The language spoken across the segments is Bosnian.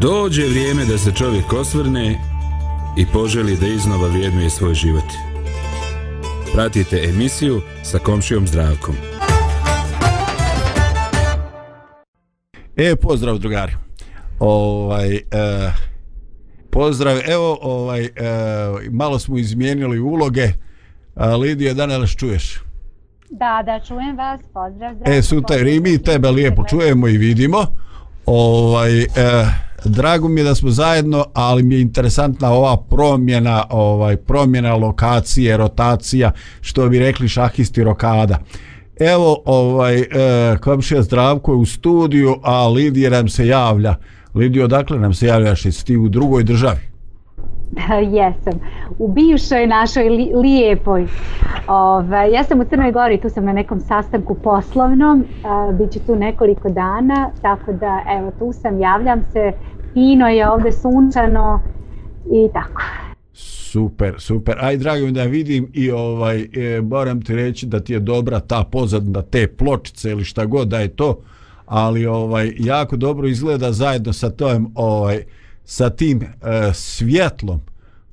Dođe vrijeme da se čovjek osvrne i poželi da iznova vrijednuje svoj život. Pratite emisiju sa komšijom zdravkom. E, pozdrav drugari. Ovaj, e, pozdrav, evo, ovaj, e, malo smo izmijenili uloge. A, Lidija, da ne čuješ? Da, da, čujem vas, pozdrav, zdrav. E, super, i mi tebe lijepo čujemo i vidimo. Ovaj, e, drago mi je da smo zajedno, ali mi je interesantna ova promjena, ovaj promjena lokacije, rotacija, što bi rekli šahisti rokada. Evo, ovaj, e, komšija Zdravko je u studiju, a Lidija nam se javlja. Lidio, odakle nam se javljaš? Jesi ti u drugoj državi? Jesam. U bivšoj našoj li, lijepoj. Ove, ja sam u Crnoj Gori, tu sam na nekom sastanku poslovnom. Biću tu nekoliko dana, tako da evo tu sam, javljam se. Fino je ovde sunčano i tako. Super, super. Aj, drago mi da vidim i ovaj, e, moram ti reći da ti je dobra ta pozadna te pločice ili šta god da je to, ali ovaj jako dobro izgleda zajedno sa tom ovaj sa tim e, svjetlom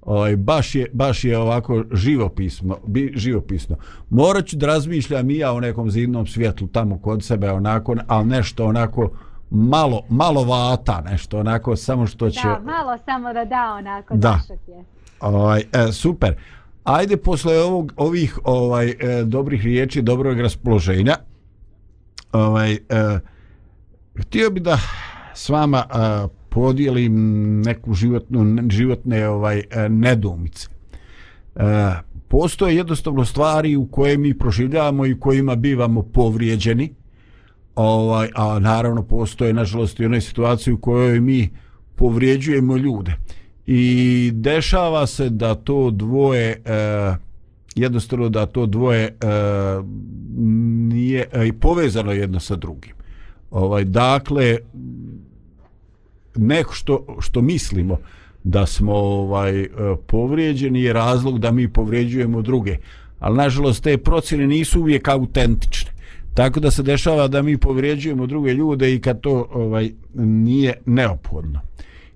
ovaj baš je baš je ovako živopisno bi, živopisno. Moraću da razmišljam i ja o nekom zidnom svjetlu tamo kod sebe onako al nešto onako malo malo vata nešto onako samo što će da malo samo da da onako da. je. Ovaj e, super. Ajde posle ovog ovih ovaj e, dobrih riječi dobrog raspoloženja ovaj e, htio bi da s vama e, podijelim neku životnu životne ovaj e, nedumice. E, postoje jednostavno stvari u koje mi proživljavamo i kojima bivamo povrijeđeni. Ovaj a naravno postoje nažalost i one situacije u kojoj mi povrijeđujemo ljude. I dešava se da to dvoje e, jednostavno da to dvoje e, nije e, povezano jedno sa drugim. Ovaj dakle neko što, što mislimo da smo ovaj e, povrijeđeni je razlog da mi povrijeđujemo druge. Ali nažalost te procjene nisu uvijek autentične. Tako da se dešava da mi povrijeđujemo druge ljude i kad to ovaj nije neophodno.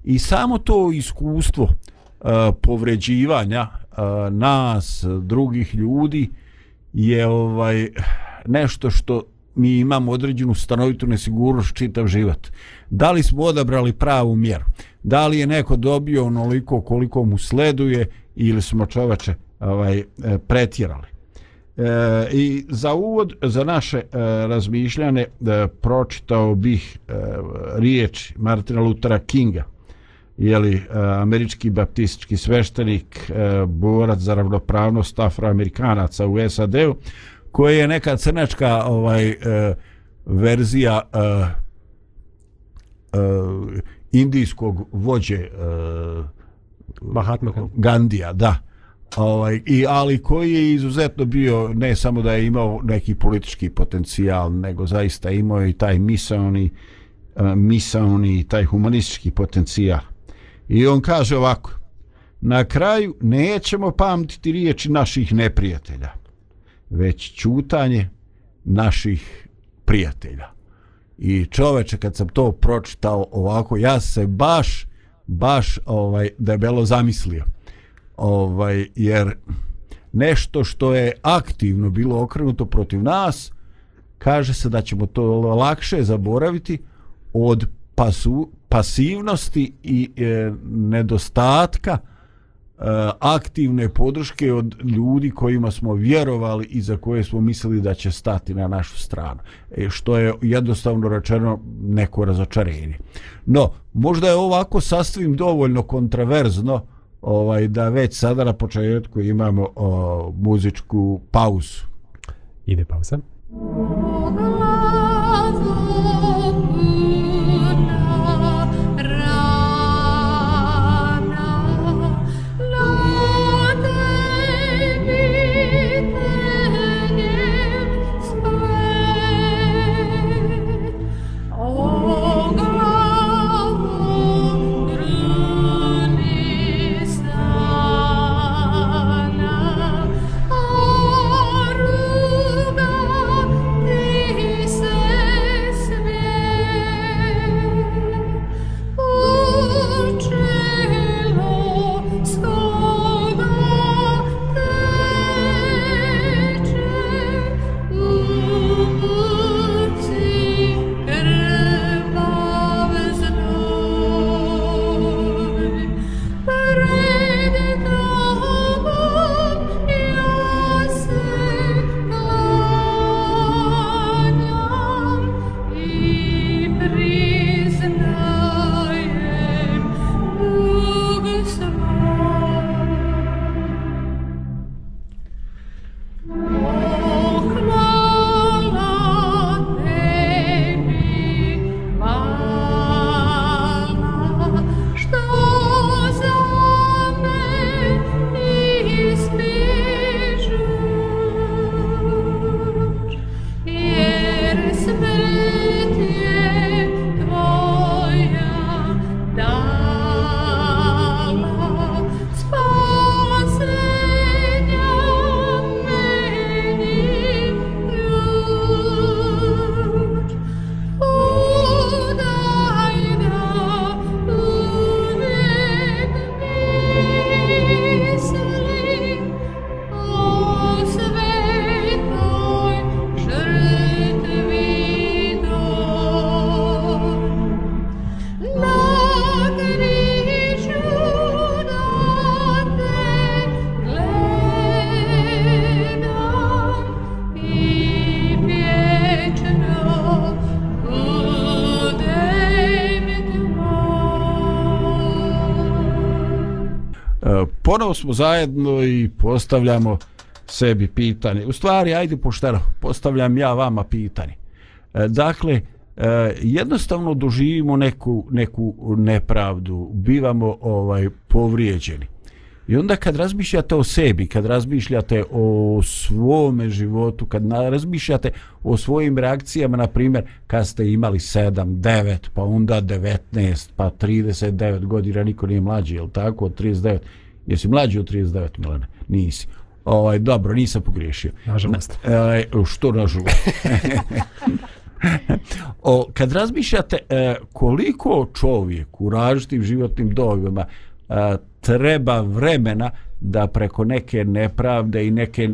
I samo to iskustvo e, uh, povređivanja uh, e, nas, drugih ljudi je ovaj nešto što mi imamo određenu stanovitu nesigurnost čitav život. Da li smo odabrali pravu mjeru? Da li je neko dobio onoliko koliko mu sleduje ili smo čovače ovaj, e, pretjerali? E, I za uvod, za naše e, razmišljane, e, pročitao bih e, riječ Martina Luthera Kinga, jeli, e, američki baptistički sveštenik, e, borac za ravnopravnost afroamerikanaca u SAD-u, koji je neka crnačka ovaj e, verzija e, indijskog vođe uh, Mahatma Gandija, da. Ovaj, i, ali koji je izuzetno bio, ne samo da je imao neki politički potencijal, nego zaista imao i taj misaoni, uh, misaoni, taj humanistički potencijal. I on kaže ovako, na kraju nećemo pamtiti riječi naših neprijatelja, već čutanje naših prijatelja. I čoveče, kad sam to pročitao ovako, ja se baš, baš ovaj debelo zamislio. Ovaj, jer nešto što je aktivno bilo okrenuto protiv nas, kaže se da ćemo to lakše zaboraviti od pasu, pasivnosti i e, nedostatka E, aktivne podrške od ljudi kojima smo vjerovali i za koje smo mislili da će stati na našu stranu. E, što je jednostavno rečeno neko razočarenje. No, možda je ovako sasvim dovoljno kontraverzno ovaj da već sada na početku imamo o, muzičku pauzu. Ide pauza. ponovo smo zajedno i postavljamo sebi pitanje. U stvari, ajde pošteno, postavljam ja vama pitanje. E, dakle, e, jednostavno doživimo neku, neku nepravdu, bivamo ovaj povrijeđeni. I onda kad razmišljate o sebi, kad razmišljate o svome životu, kad razmišljate o svojim reakcijama, na primjer, kad ste imali 7, 9, pa onda 19, pa 39 godina, niko nije mlađi, je tako, 39? Jesi mlađi od 39, Milene? Nisi. Ovaj, dobro, nisam pogriješio. Nažalost. Na, e, što nažalost? o, kad razmišljate e, koliko čovjek u različitim životnim dobima e, treba vremena da preko neke nepravde i neke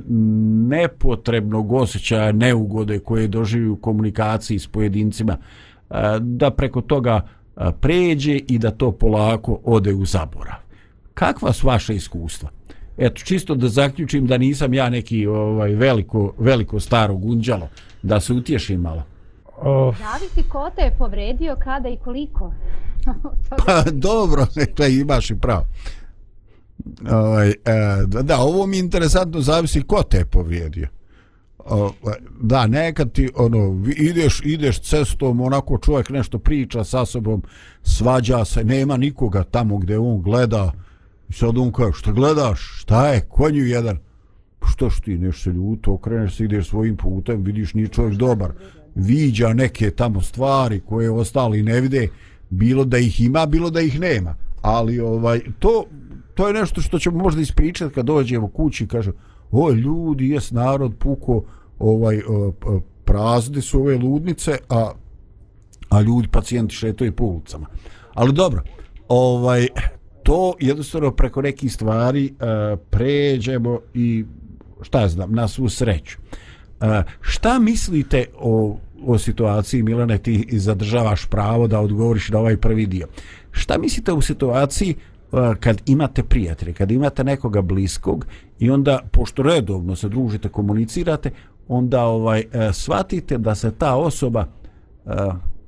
nepotrebnog osjećaja neugode koje doživi u komunikaciji s pojedincima da preko toga pređe i da to polako ode u zaborav. Kakva su vaše iskustva? Eto, čisto da zaključim da nisam ja neki ovaj veliko, veliko staro gunđalo, da se utješim malo. Oh. Zavisi ko te je povredio, kada i koliko. pa dobro, to imaš i pravo. Ovaj, e, da, ovo mi je interesantno, zavisi ko te je povrijedio. O, da, nekad ti ono, ideš, ideš cestom, onako čovjek nešto priča sa sobom, svađa se, nema nikoga tamo gdje on gleda, i sad on kaže, šta gledaš, šta je, konju jedan, što što ti nešto ljuto, okreneš se, ideš svojim putem, vidiš nije čovjek dobar, viđa neke tamo stvari koje ostali ne vide, bilo da ih ima, bilo da ih nema. Ali ovaj to to je nešto što ćemo možda ispričati kad dođemo kući i kaže o ljudi, jes narod puko ovaj e, prazne su ove ludnice, a a ljudi pacijenti šetaju po ulicama. Ali dobro, ovaj to jednostavno preko nekih stvari uh, pređemo i šta ja znam, na svu sreću. Uh, šta mislite o o situaciji Milane ti zadržavaš pravo da odgovoriš na ovaj prvi dio. Šta mislite o situaciji uh, kad imate prijatelje, kad imate nekoga bliskog i onda pošto redovno se družite, komunicirate, onda ovaj uh, shvatite da se ta osoba uh,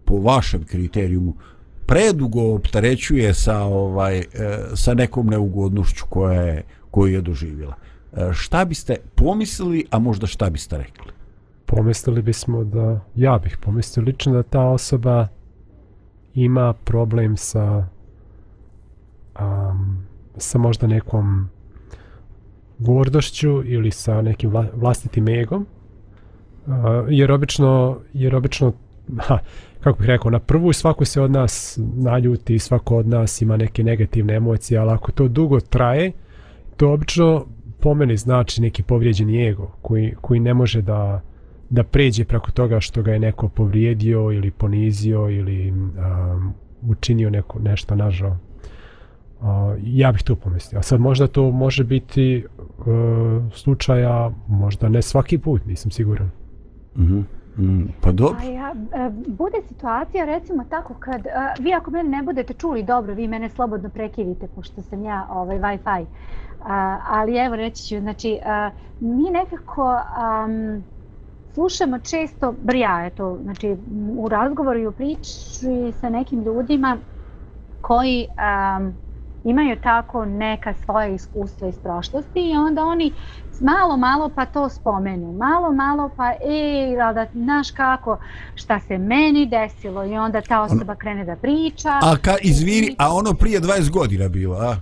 po vašem kriterijumu predugo opterećuje sa ovaj e, sa nekom neugodnošću koja je koju je doživjela. E, šta biste pomislili, a možda šta biste rekli? pomislili bismo da, ja bih pomislio lično da ta osoba ima problem sa um, sa možda nekom gordošću ili sa nekim vlastitim egom uh, jer obično jer obično ha, kako bih rekao na prvu svako se od nas naljuti svako od nas ima neke negativne emocije ali ako to dugo traje to obično po meni znači neki povrijeđeni ego koji, koji ne može da da pređe preko toga što ga je neko povrijedio ili ponizio ili um, učinio neko, nešto nažao. Uh, ja bih to pomislio. A sad možda to može biti uh, slučaja, možda ne svaki put, nisam siguran. Mm -hmm. Mm, pa dobro. A ja, e, bude situacija recimo tako kad, a, vi ako mene ne budete čuli dobro, vi mene slobodno prekivite pošto sam ja ovaj Wi-Fi. A, ali evo reći ću, znači a, mi nekako um, slušamo često brja, eto, znači u razgovoru i u priči sa nekim ljudima koji um, imaju tako neka svoja iskustva iz prošlosti i onda oni malo malo pa to spomenu, malo malo pa ej, da znaš kako, šta se meni desilo i onda ta osoba krene da priča. A ka, izvini, a ono prije 20 godina bilo, a?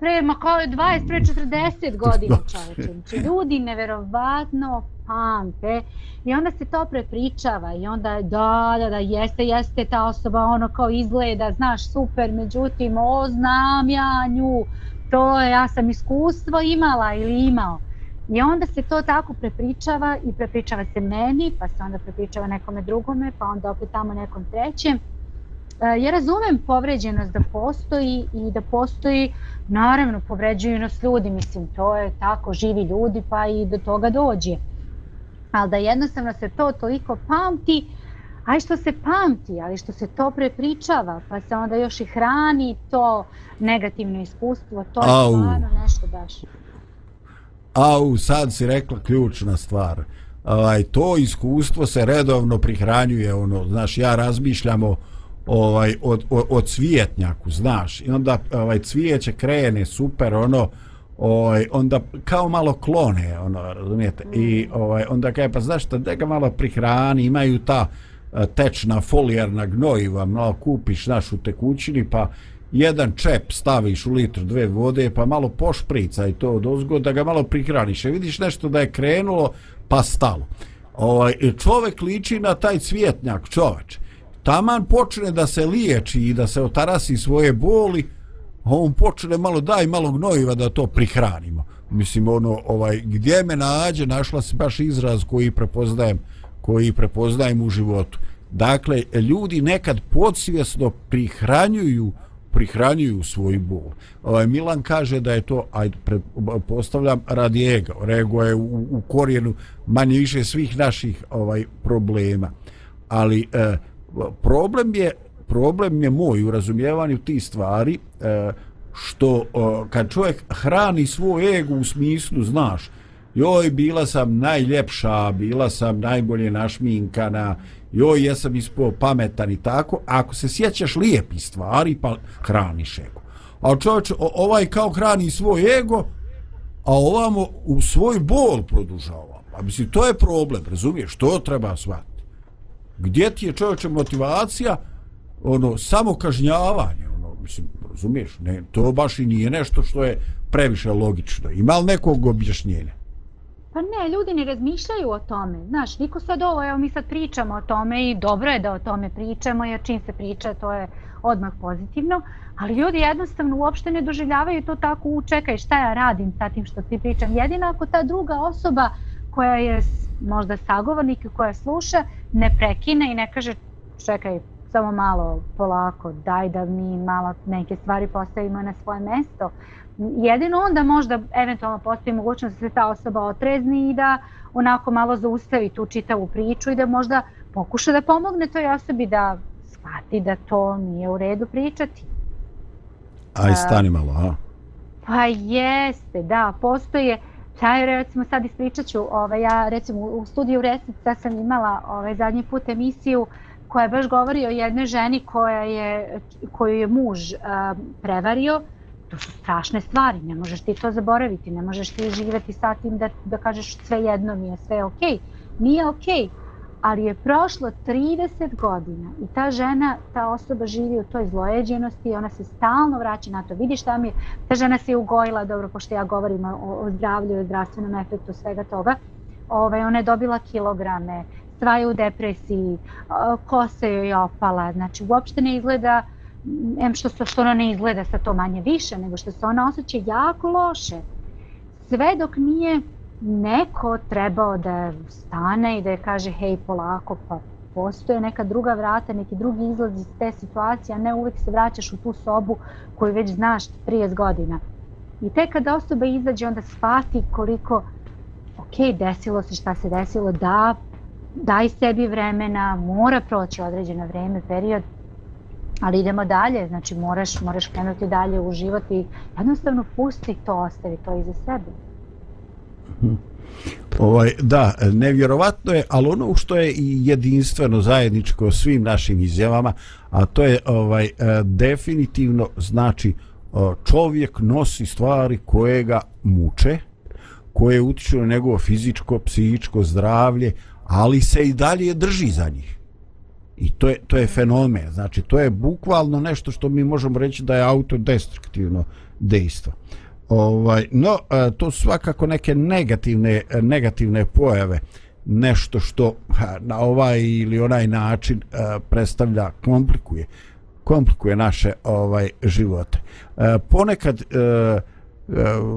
Pre, ma kao je 20, pre 40 godina čovječe. Znači, ljudi neverovatno pamte i onda se to prepričava i onda da, da, da, jeste, jeste ta osoba ono kao izgleda, znaš, super, međutim, o, znam ja nju, to je, ja sam iskustvo imala ili imao. I onda se to tako prepričava i prepričava se meni, pa se onda prepričava nekome drugome, pa onda opet tamo nekom trećem. E, ja razumem povređenost da postoji i da postoji, naravno, povređuju nas ljudi, mislim, to je tako, živi ljudi, pa i do toga dođe ali da jednostavno se to toliko pamti, a što se pamti, ali što se to prepričava, pa se onda još i hrani to negativno iskustvo, to je Au. stvarno nešto baš. Au, sad si rekla ključna stvar. Ovaj, to iskustvo se redovno prihranjuje, ono, znaš, ja razmišljamo ovaj od, od, od cvijetnjaku, znaš, i onda ovaj cvijeće krene super, ono, ovaj, onda kao malo klone, ono, razumijete, i ovaj, onda kaže, pa znaš šta, da ga malo prihrani, imaju ta e, tečna folijarna gnojiva, malo kupiš, našu tekućini, pa jedan čep staviš u litru dve vode, pa malo pošprica i to od ozgo, da ga malo prihraniš. E, vidiš nešto da je krenulo, pa stalo. Ovaj, e, čovek liči na taj cvjetnjak, čoveč. Taman počne da se liječi i da se otarasi svoje boli, on počne malo daj malo gnojiva da to prihranimo. Mislim, ono, ovaj, gdje me nađe, našla se baš izraz koji prepoznajem, koji prepoznajem u životu. Dakle, ljudi nekad podsvjesno prihranjuju prihranjuju svoj bol. Ovaj Milan kaže da je to aj postavljam radi ega. Rego je u, u korijenu manje više svih naših ovaj problema. Ali e, problem je problem je moj u razumijevanju tih stvari e, što e, kad čovjek hrani svoj ego u smislu znaš joj bila sam najljepša bila sam najbolje našminkana joj jesam ispo pametan i tako ako se sjećaš lijepi stvari pa hraniš ego. A čovječ ovaj kao hrani svoj ego a ovamo u svoj bol produžava. A mislim to je problem razumiješ to treba shvatiti. Gdje ti je čovječe motivacija ono samo kažnjavanje ono mislim razumiješ ne to baš i nije nešto što je previše logično ima li nekog objašnjenja Pa ne, ljudi ne razmišljaju o tome. Znaš, niko sad ovo, evo mi sad pričamo o tome i dobro je da o tome pričamo, jer čim se priča, to je odmah pozitivno. Ali ljudi jednostavno uopšte ne doživljavaju to tako, u čekaj, šta ja radim sa tim što ti pričam. Jedino ako ta druga osoba koja je možda sagovornik koja sluša, ne prekine i ne kaže, čekaj, samo malo, polako, daj da mi malo neke stvari postavimo na svoje mesto jedino onda možda eventualno postoji mogućnost da se ta osoba otrezni i da onako malo zaustavi tu čitavu priču i da možda pokuša da pomogne toj osobi da shvati da to nije u redu pričati. Aj, stani malo, a? Pa jeste, da, postoje, ja recimo sad ispričat ću, ovaj, ja recimo u studiju Resica sam imala ovaj, zadnji put emisiju koja baš govori o jednoj ženi koja je, koju je muž uh, prevario, to su strašne stvari, ne možeš ti to zaboraviti, ne možeš ti živjeti sa tim da, da kažeš sve jedno mi je sve ok. Nije ok, ali je prošlo 30 godina i ta žena, ta osoba živi u toj zlojeđenosti i ona se stalno vraća na to. Vidi šta mi je, ta žena se je ugojila, dobro, pošto ja govorim o, o zdravlju i o zdravstvenom efektu svega toga, ovaj, ona je dobila kilograme, sva je u depresiji, kosa joj je opala, znači uopšte ne izgleda em što, što, što ona ne izgleda sa to manje više, nego što se ona osjeća jako loše. Sve dok nije neko trebao da stane i da je kaže hej polako pa postoje neka druga vrata, neki drugi izlaz iz te situacije, a ne uvek se vraćaš u tu sobu koju već znaš 30 godina. I tek kada osoba izađe onda shvati koliko ok, desilo se šta se desilo, da, daj sebi vremena, mora proći određeno vreme, period, ali idemo dalje, znači moraš, moraš krenuti dalje u život i jednostavno pusti to, ostavi to iza sebe. Ovaj, da, nevjerovatno je, ali ono što je i jedinstveno zajedničko svim našim izjavama, a to je ovaj e, definitivno znači e, čovjek nosi stvari koje ga muče, koje utiču na njegovo fizičko, psihičko zdravlje, ali se i dalje drži za njih. I to je, to je fenomen. Znači, to je bukvalno nešto što mi možemo reći da je autodestruktivno dejstvo. Ovaj, no, e, to su svakako neke negativne, e, negativne pojave. Nešto što na ovaj ili onaj način e, predstavlja, komplikuje komplikuje naše ovaj živote. E, ponekad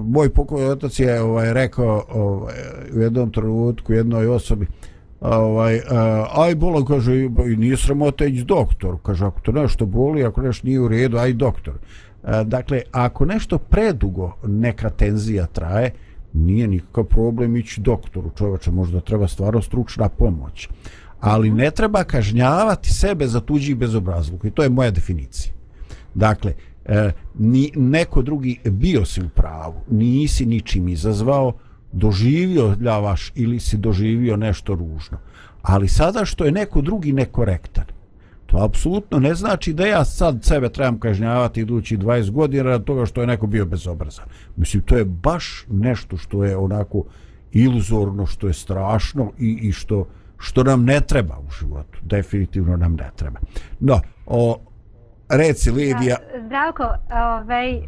moj pokoj otac je ovaj rekao ovaj, u jednom trenutku jednoj osobi ovaj, e, uh, aj bola, kaže, i nije sramota ići doktor, kaže, ako to nešto boli, ako nešto nije u redu, aj doktor. Uh, dakle, ako nešto predugo neka tenzija traje, nije nikakav problem ići doktoru, čovječe, možda treba stvarno stručna pomoć. Ali ne treba kažnjavati sebe za tuđi bezobrazluk, i to je moja definicija. Dakle, e, ni, neko drugi bio si u pravu, nisi ničim izazvao, doživio ljavaš ili si doživio nešto ružno. Ali sada što je neko drugi nekorektan, To apsolutno ne znači da ja sad sebe trebam kažnjavati idući 20 godina radi toga što je neko bio bezobrazan. Mislim, to je baš nešto što je onako iluzorno, što je strašno i, i što, što nam ne treba u životu. Definitivno nam ne treba. No, o, reci Lidija... Zdravko, ovaj, e,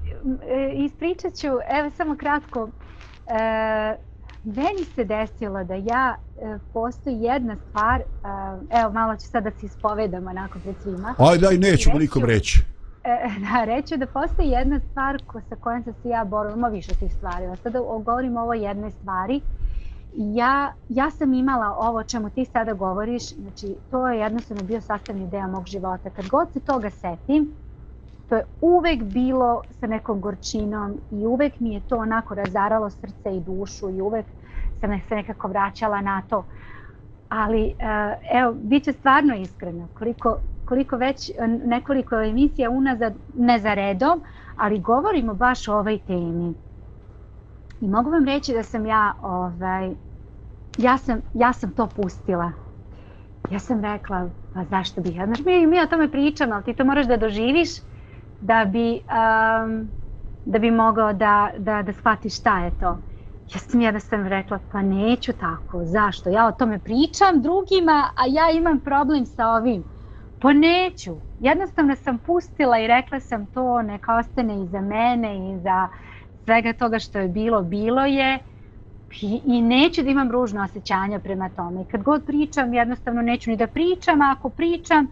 ispričat ću, evo samo kratko, e, meni se desilo da ja e, postoji jedna stvar, e, evo malo ću sad da se ispovedam onako pred svima. Ajde, aj, nećemo nikom reći. E, da, reću da postoji jedna stvar ko, sa kojom sam se ja borila, ima više tih stvari, sada govorim o ovoj jednoj stvari. Ja, ja sam imala ovo čemu ti sada govoriš, znači to je jednostavno bio sastavni deo mog života. Kad god se toga setim, to je uvek bilo sa nekom gorčinom i uvek mi je to onako razaralo srce i dušu i uvek sam se nekako vraćala na to. Ali, eh, evo, bit će stvarno iskreno, koliko, koliko već eh, nekoliko emisija unazad, ne za redom, ali govorimo baš o ovoj temi. I mogu vam reći da sam ja, ovaj, ja sam, ja sam to pustila. Ja sam rekla, pa zašto bih ja, znaš, mi, mi o tome pričamo, ali ti to moraš da doživiš da bi, um, da bi mogao da, da, da shvati šta je to. Ja sam jednostavno rekla, pa neću tako, zašto? Ja o tome pričam drugima, a ja imam problem sa ovim. Pa neću. Jednostavno sam pustila i rekla sam to, neka ostane i za mene i za svega toga što je bilo, bilo je. I, i neću da imam ružno osjećanja prema tome. I kad god pričam, jednostavno neću ni da pričam, a ako pričam,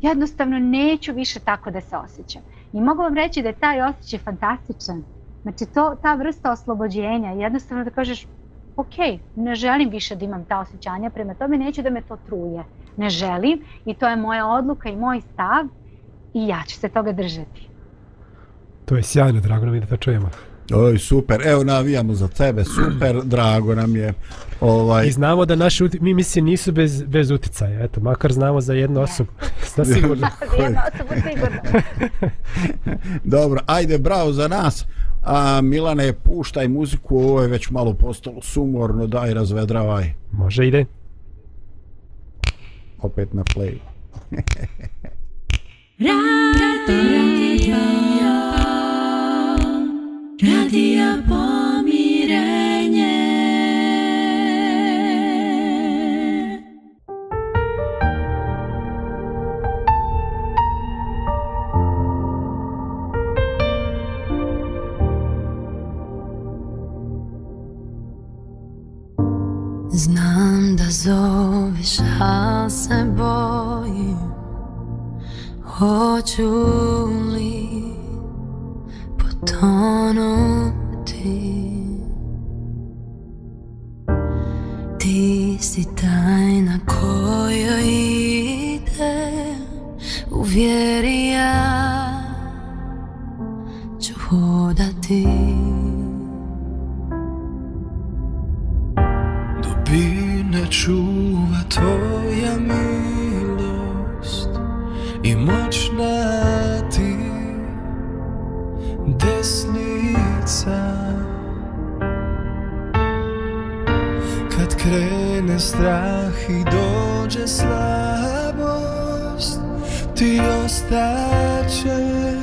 jednostavno neću više tako da se osjećam. I mogu vam reći da je taj osjećaj fantastičan. Znači, to, ta vrsta oslobođenja, jednostavno da kažeš, ok, ne želim više da imam ta osjećanja, prema tome neću da me to truje. Ne želim i to je moja odluka i moj stav i ja ću se toga držati. To je sjajno, drago nam je da to čujemo. Oj, super. Evo, navijamo za tebe. Super, drago nam je. Ovaj... I znamo da naši uti... mi misli nisu bez, bez uticaja. Eto, makar znamo za jednu osobu. Zna sigurno. za jednu osobu sigurno. Dobro, ajde, bravo za nas. A, Milane, puštaj muziku, ovo je već malo postalo sumorno, daj, razvedravaj. Može, ide. Opet na play. Radio, radio pomirenje. Znam da zoveš, a se bojim Hoću li potonuti Ti. Si tajna koja ide U vjeri ja ću hodati. Dubine čuva tvoja milost I moćna desnica. Kad krene strah i dođe slabost Ti ostaćeš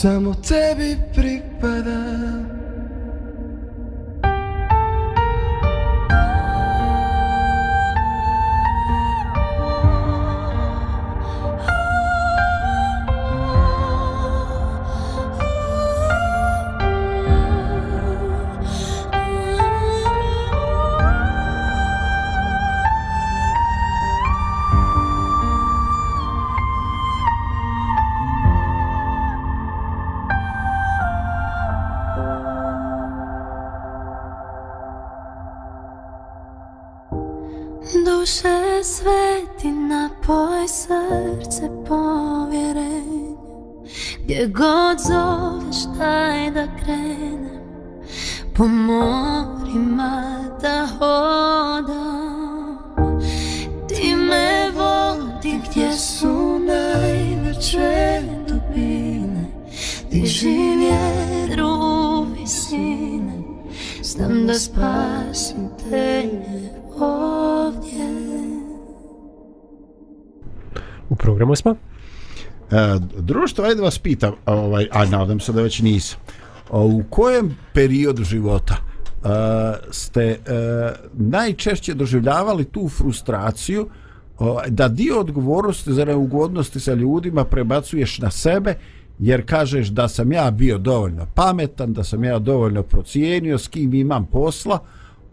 Samo tebi pripadam ovdje U programu smo. E, društvo, ajde vas pitam, ovaj, a nadam se da već nisam. U kojem periodu života e, ste e, najčešće doživljavali tu frustraciju ovaj, da dio odgovornosti za neugodnosti sa ljudima prebacuješ na sebe jer kažeš da sam ja bio dovoljno pametan, da sam ja dovoljno procijenio s kim imam posla,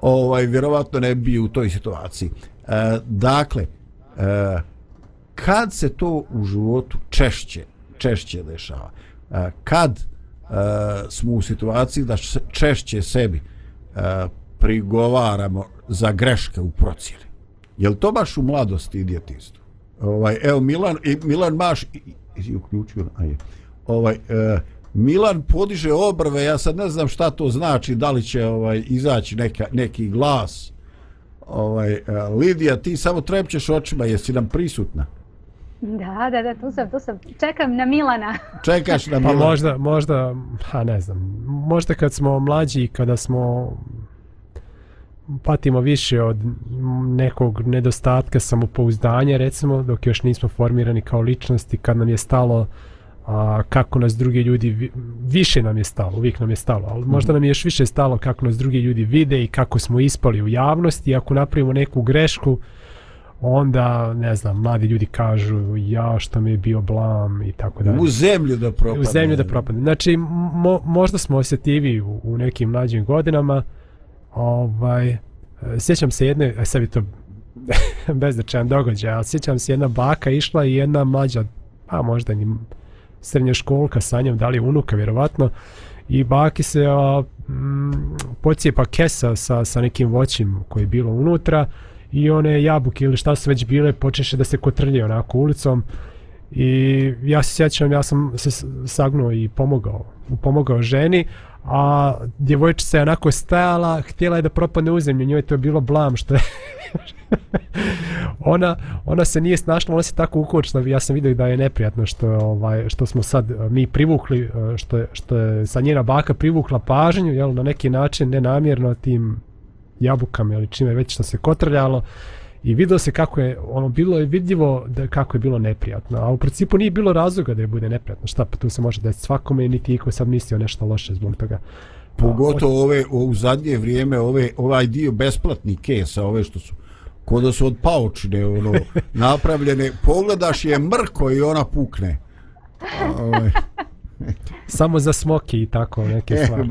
ovaj, vjerovatno ne bi u toj situaciji. E, dakle, e, kad se to u životu češće češće dešava? E, kad e, smo u situaciji da češće sebi e, prigovaramo za greške u procjeni? Je li to baš u mladosti i djetinstvu? Ovaj evo Milan i Milan Maš i, i, uključio a je ovaj e, Milan podiže obrve ja sad ne znam šta to znači da li će ovaj izaći neka, neki glas ovaj e, Lidija ti samo trepćeš očima jesi nam prisutna Da, da, da, tu sam, tu sam. Čekam na Milana. Čekaš na Pa Milana. možda, možda, ha ne znam, možda kad smo mlađi, kada smo patimo više od nekog nedostatka samopouzdanja, recimo, dok još nismo formirani kao ličnosti, kad nam je stalo a, kako nas drugi ljudi, vi- više nam je stalo, uvijek nam je stalo, ali možda nam je još više stalo kako nas drugi ljudi vide i kako smo ispali u javnosti, ako napravimo neku grešku, onda, ne znam, mladi ljudi kažu ja što mi je bio blam i tako dalje. u zemlju da propadne. U zemlju da propadne. Znači, mo, možda smo osjetivi u, u nekim mlađim godinama. Ovaj, e, sjećam se jedne, a sad je to beznačajan događaj, ali sjećam se jedna baka išla i jedna mlađa, pa možda ni srednja školka sa njom, da li unuka vjerovatno, i baki se a, m, pocijepa kesa sa, sa nekim voćim koji je bilo unutra i one jabuke ili šta su već bile počeše da se kotrlje onako ulicom i ja se sjećam ja sam se sagnuo i pomogao pomogao ženi a djevojčica je onako stajala htjela je da propadne u zemlju njoj to je bilo blam što je ona, ona se nije snašla, ona se tako ukočila, ja sam vidio da je neprijatno što, je, ovaj, što smo sad e, mi privukli, e, što je, što je sa njena baka privukla pažnju, jel, na neki način nenamjerno tim jabukama ili čime već što se kotrljalo i vidio se kako je, ono bilo je vidljivo da kako je bilo neprijatno, a u principu nije bilo razloga da je bude neprijatno, šta pa tu se može desiti svakome, niti iko sad mislio nešto loše zbog toga. Pogotovo ove, u zadnje vrijeme, ove, ovaj dio besplatnih kesa, ove što su kod da su od paučine ono, napravljene, pogledaš je mrko i ona pukne. Ove, Samo za smoki i tako neke e, stvari.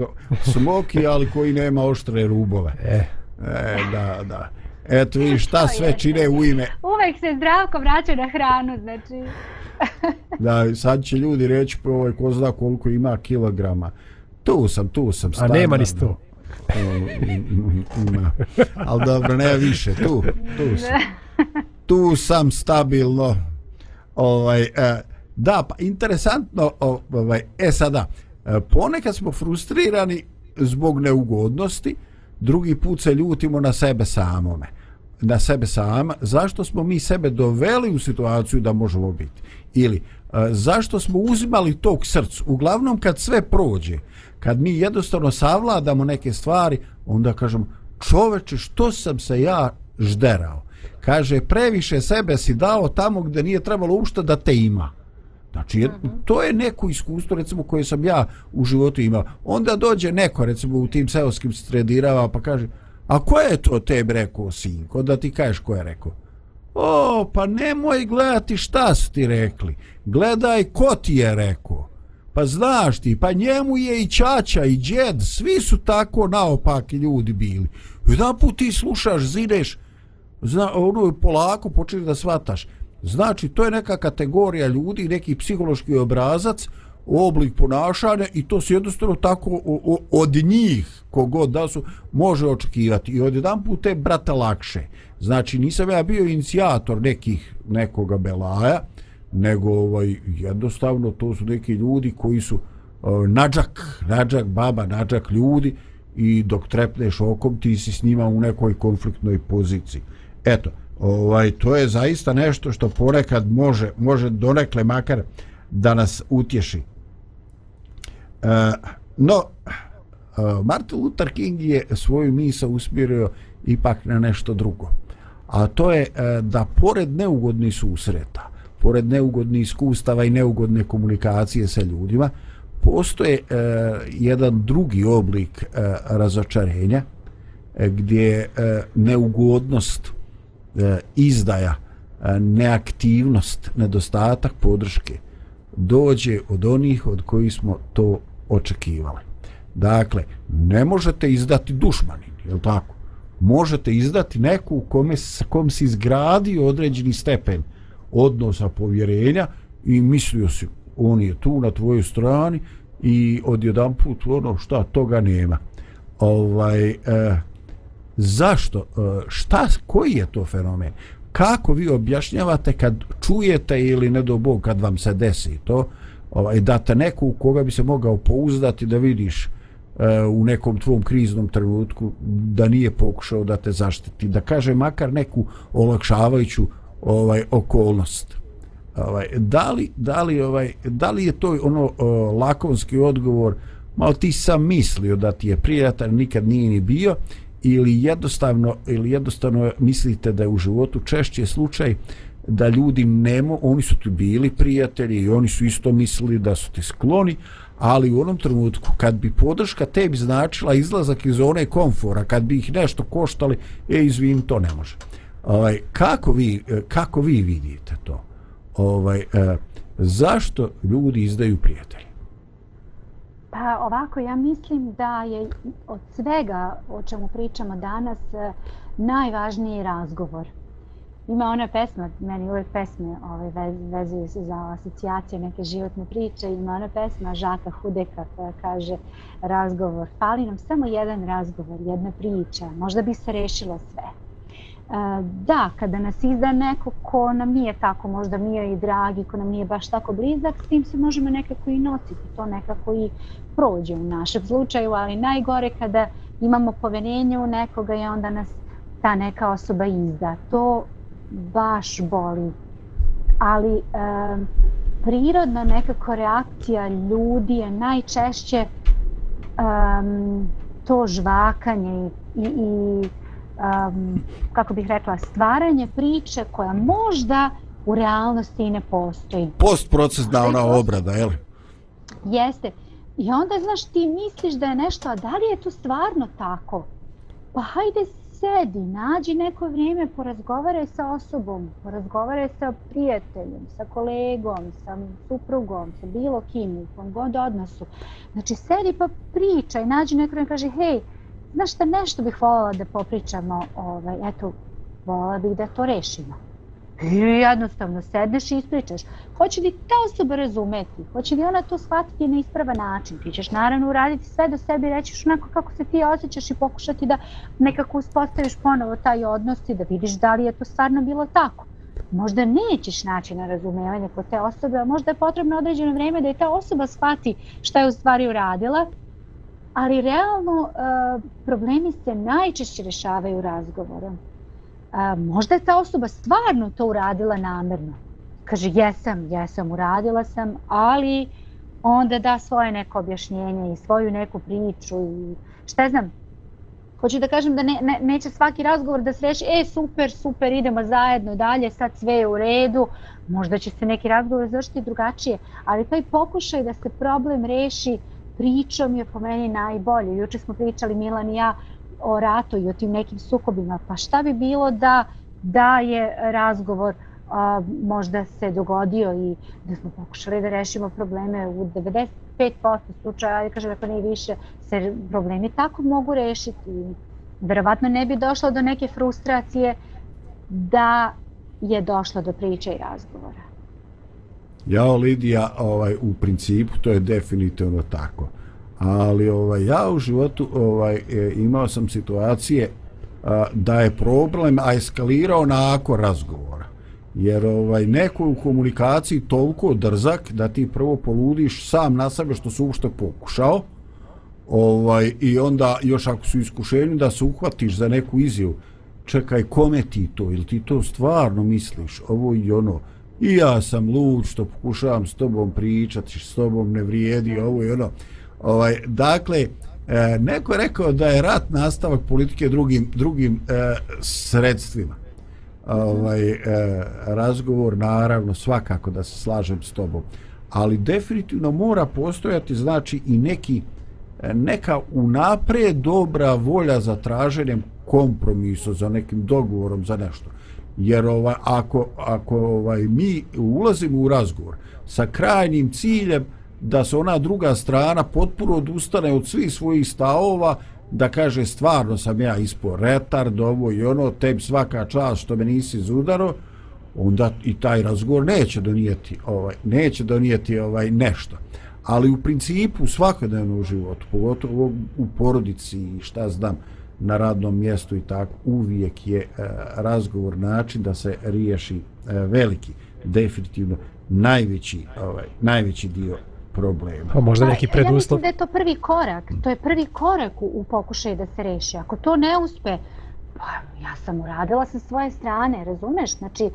smoki, ali koji nema oštre rubove. E, E, da, da. Eto vidiš šta sve čine u ime. Uvek se zdravko vraća na hranu, znači... Da, sad će ljudi reći po ovaj, ko zna koliko ima kilograma. Tu sam, tu sam. a nema ni sto. ima. Ali dobro, ne više, tu, tu sam. Tu sam stabilno. Ovaj, e, da, pa interesantno, o- ovaj, e sada, e, ponekad smo frustrirani zbog neugodnosti, drugi put se ljutimo na sebe samome na sebe sama, zašto smo mi sebe doveli u situaciju da možemo biti? Ili e, zašto smo uzimali to k srcu? Uglavnom kad sve prođe, kad mi jednostavno savladamo neke stvari, onda kažemo, čoveče, što sam se ja žderao? Kaže, previše sebe si dao tamo gdje nije trebalo uopšte da te ima. Znači, jer, to je neko iskustvo, recimo, koje sam ja u životu imao. Onda dođe neko, recimo, u tim seoskim sredinama, pa kaže, a ko je to tebi rekao, sinko? Da ti kažeš ko je rekao. O, pa nemoj gledati šta su ti rekli. Gledaj ko ti je rekao. Pa znaš ti, pa njemu je i čača i džed, svi su tako naopaki ljudi bili. Jedan put ti slušaš, zineš, zna, ono polako počeli da svataš. Znači, to je neka kategorija ljudi, neki psihološki obrazac, oblik ponašanja i to se jednostavno tako o, o, od njih, kogod da su, može očekivati. I odjedan put je brata lakše. Znači, nisam ja bio inicijator nekih, nekoga belaja, nego ovaj jednostavno to su neki ljudi koji su uh, nađak, nađak baba, nađak ljudi i dok trepneš okom ti si s njima u nekoj konfliktnoj poziciji. Eto, ovaj to je zaista nešto što ponekad može može donekle makar da nas utješi. Uh, no, Eh, Martin Luther King je svoju misa usmjerio ipak na nešto drugo. A to je eh, da pored neugodnih susreta, pored neugodnih iskustava i neugodne komunikacije sa ljudima, postoje eh, jedan drugi oblik razočarenja gdje neugodnost izdaja neaktivnost, nedostatak podrške dođe od onih od kojih smo to očekivali. Dakle, ne možete izdati dušmanin, je li tako? Možete izdati neku kome, sa kom si izgradio određeni stepen odnosa povjerenja i mislio si, on je tu na tvojoj strani i odjedan put ono šta toga nema. Ovaj, eh, zašto? Eh, šta, koji je to fenomen? Kako vi objašnjavate kad čujete ili ne do Bog kad vam se desi to, ovaj, da te u koga bi se mogao pouzdati da vidiš Eh, u nekom tvom kriznom trenutku da nije pokušao da te zaštiti, da kaže makar neku olakšavajuću ovaj okolnost. Ovaj da li da li ovaj da li je to ono o, lakonski odgovor malo ti sam mislio da ti je prijatelj nikad nije ni bio ili jednostavno ili jednostavno mislite da je u životu češće slučaj da ljudi nemo oni su ti bili prijatelji i oni su isto mislili da su ti skloni ali u onom trenutku kad bi podrška tebi značila izlazak iz zone komfora kad bi ih nešto koštali e izvin to ne može. Ovaj kako vi e, kako vi vidite to? Ovaj eh, zašto ljudi izdaju prijatelje? Pa ovako, ja mislim da je od svega o čemu pričamo danas e, najvažniji razgovor. Ima ona pesma, meni uvijek pesme ovaj, vezuju se za asocijacije neke životne priče, ima ona pesma Žaka Hudeka koja kaže razgovor. Fali nam samo jedan razgovor, jedna priča, možda bi se rešilo sve. E, da, kada nas izda neko ko nam nije tako možda mio i dragi, ko nam nije baš tako blizak, s tim se možemo nekako i nositi, to nekako i prođe u našem slučaju, ali najgore kada imamo poverenje u nekoga i onda nas ta neka osoba izda. To baš boli. Ali e, prirodna nekako reakcija ljudi je najčešće e, to žvakanje i, i, i um, kako bih rekla, stvaranje priče koja možda u realnosti i ne postoji. Post procesna ona obrada, je li? Jeste. I onda, znaš, ti misliš da je nešto, a da li je to stvarno tako? Pa hajde sedi, nađi neko vrijeme, porazgovaraj sa osobom, porazgovaraj sa prijateljem, sa kolegom, sa suprugom, sa bilo kim, u kom god odnosu. Znači, sedi pa pričaj, nađi neko vrijeme, kaže, hej, znaš šta, nešto bih voljela da popričamo, ovaj, eto, voljela bih da to rešimo. I jednostavno sedneš i ispričaš. Hoće li ta osoba razumeti? Hoće li ona to shvatiti na ispravan način? Ti ćeš naravno uraditi sve do sebe i rećiš onako kako se ti osjećaš i pokušati da nekako uspostaviš ponovo taj odnos i da vidiš da li je to stvarno bilo tako. Možda nećeš naći na razumevanje kod te osobe, a možda je potrebno određeno vrijeme da je ta osoba shvati šta je u stvari uradila ali realno eh, problemi se najčešće rešavaju razgovorom a, možda je ta osoba stvarno to uradila namerno. Kaže, jesam, jesam, uradila sam, ali onda da svoje neko objašnjenje i svoju neku priču i šta znam. Hoću da kažem da ne, ne, neće svaki razgovor da se reši, e, super, super, idemo zajedno dalje, sad sve je u redu, možda će se neki razgovor završiti drugačije, ali taj pokušaj da se problem reši pričom je po meni najbolje. Juče smo pričali Milan i ja o ratu i o tim nekim sukobima. Pa šta bi bilo da, da je razgovor a, možda se dogodio i da smo pokušali da rešimo probleme u 95% slučaja, ali kažem ako ne više, se problemi tako mogu rešiti. Verovatno ne bi došlo do neke frustracije da je došlo do priče i razgovora. Ja, Lidija, ovaj, u principu to je definitivno tako. Ali ovaj, ja u životu ovaj, e, imao sam situacije a, da je problem a eskalirao nakon razgovora. Jer ovaj neko je u komunikaciji toliko drzak da ti prvo poludiš sam na sebe što su uopšte pokušao. Ovaj i onda još ako su iskušeni da se uhvatiš za neku izjavu, čekaj kome ti to ili ti to stvarno misliš, ovo i ono. I ja sam lud što pokušavam s tobom pričati, s tobom ne vrijedi ovo i ono. Ovaj dakle e, neko je rekao da je rat nastavak politike drugim drugim e, sredstvima. Ovaj e, razgovor naravno svakako da se slažem s tobom ali definitivno mora postojati znači i neki e, neka unapred dobra volja za traženjem kompromisa za nekim dogovorom za nešto. Jer ovaj ako ako ovaj mi ulazimo u razgovor sa krajnjim ciljem da se ona druga strana potpuno odustane od svih svojih stavova da kaže stvarno sam ja ispo retard ovo i ono tebi svaka čast što me nisi zudaro onda i taj razgovor neće donijeti ovaj neće donijeti ovaj nešto. Ali u principu u u životu pogotovo u porodici i šta znam na radnom mjestu i tako uvijek je e, razgovor način da se riješi e, veliki definitivno najveći ovaj najveći dio problema. Pa možda neki preduslov. Ja mislim da je to prvi korak. To je prvi korak u, u pokušaju da se reši. Ako to ne uspe, pa ja sam uradila sa svoje strane, razumeš? Znači, e,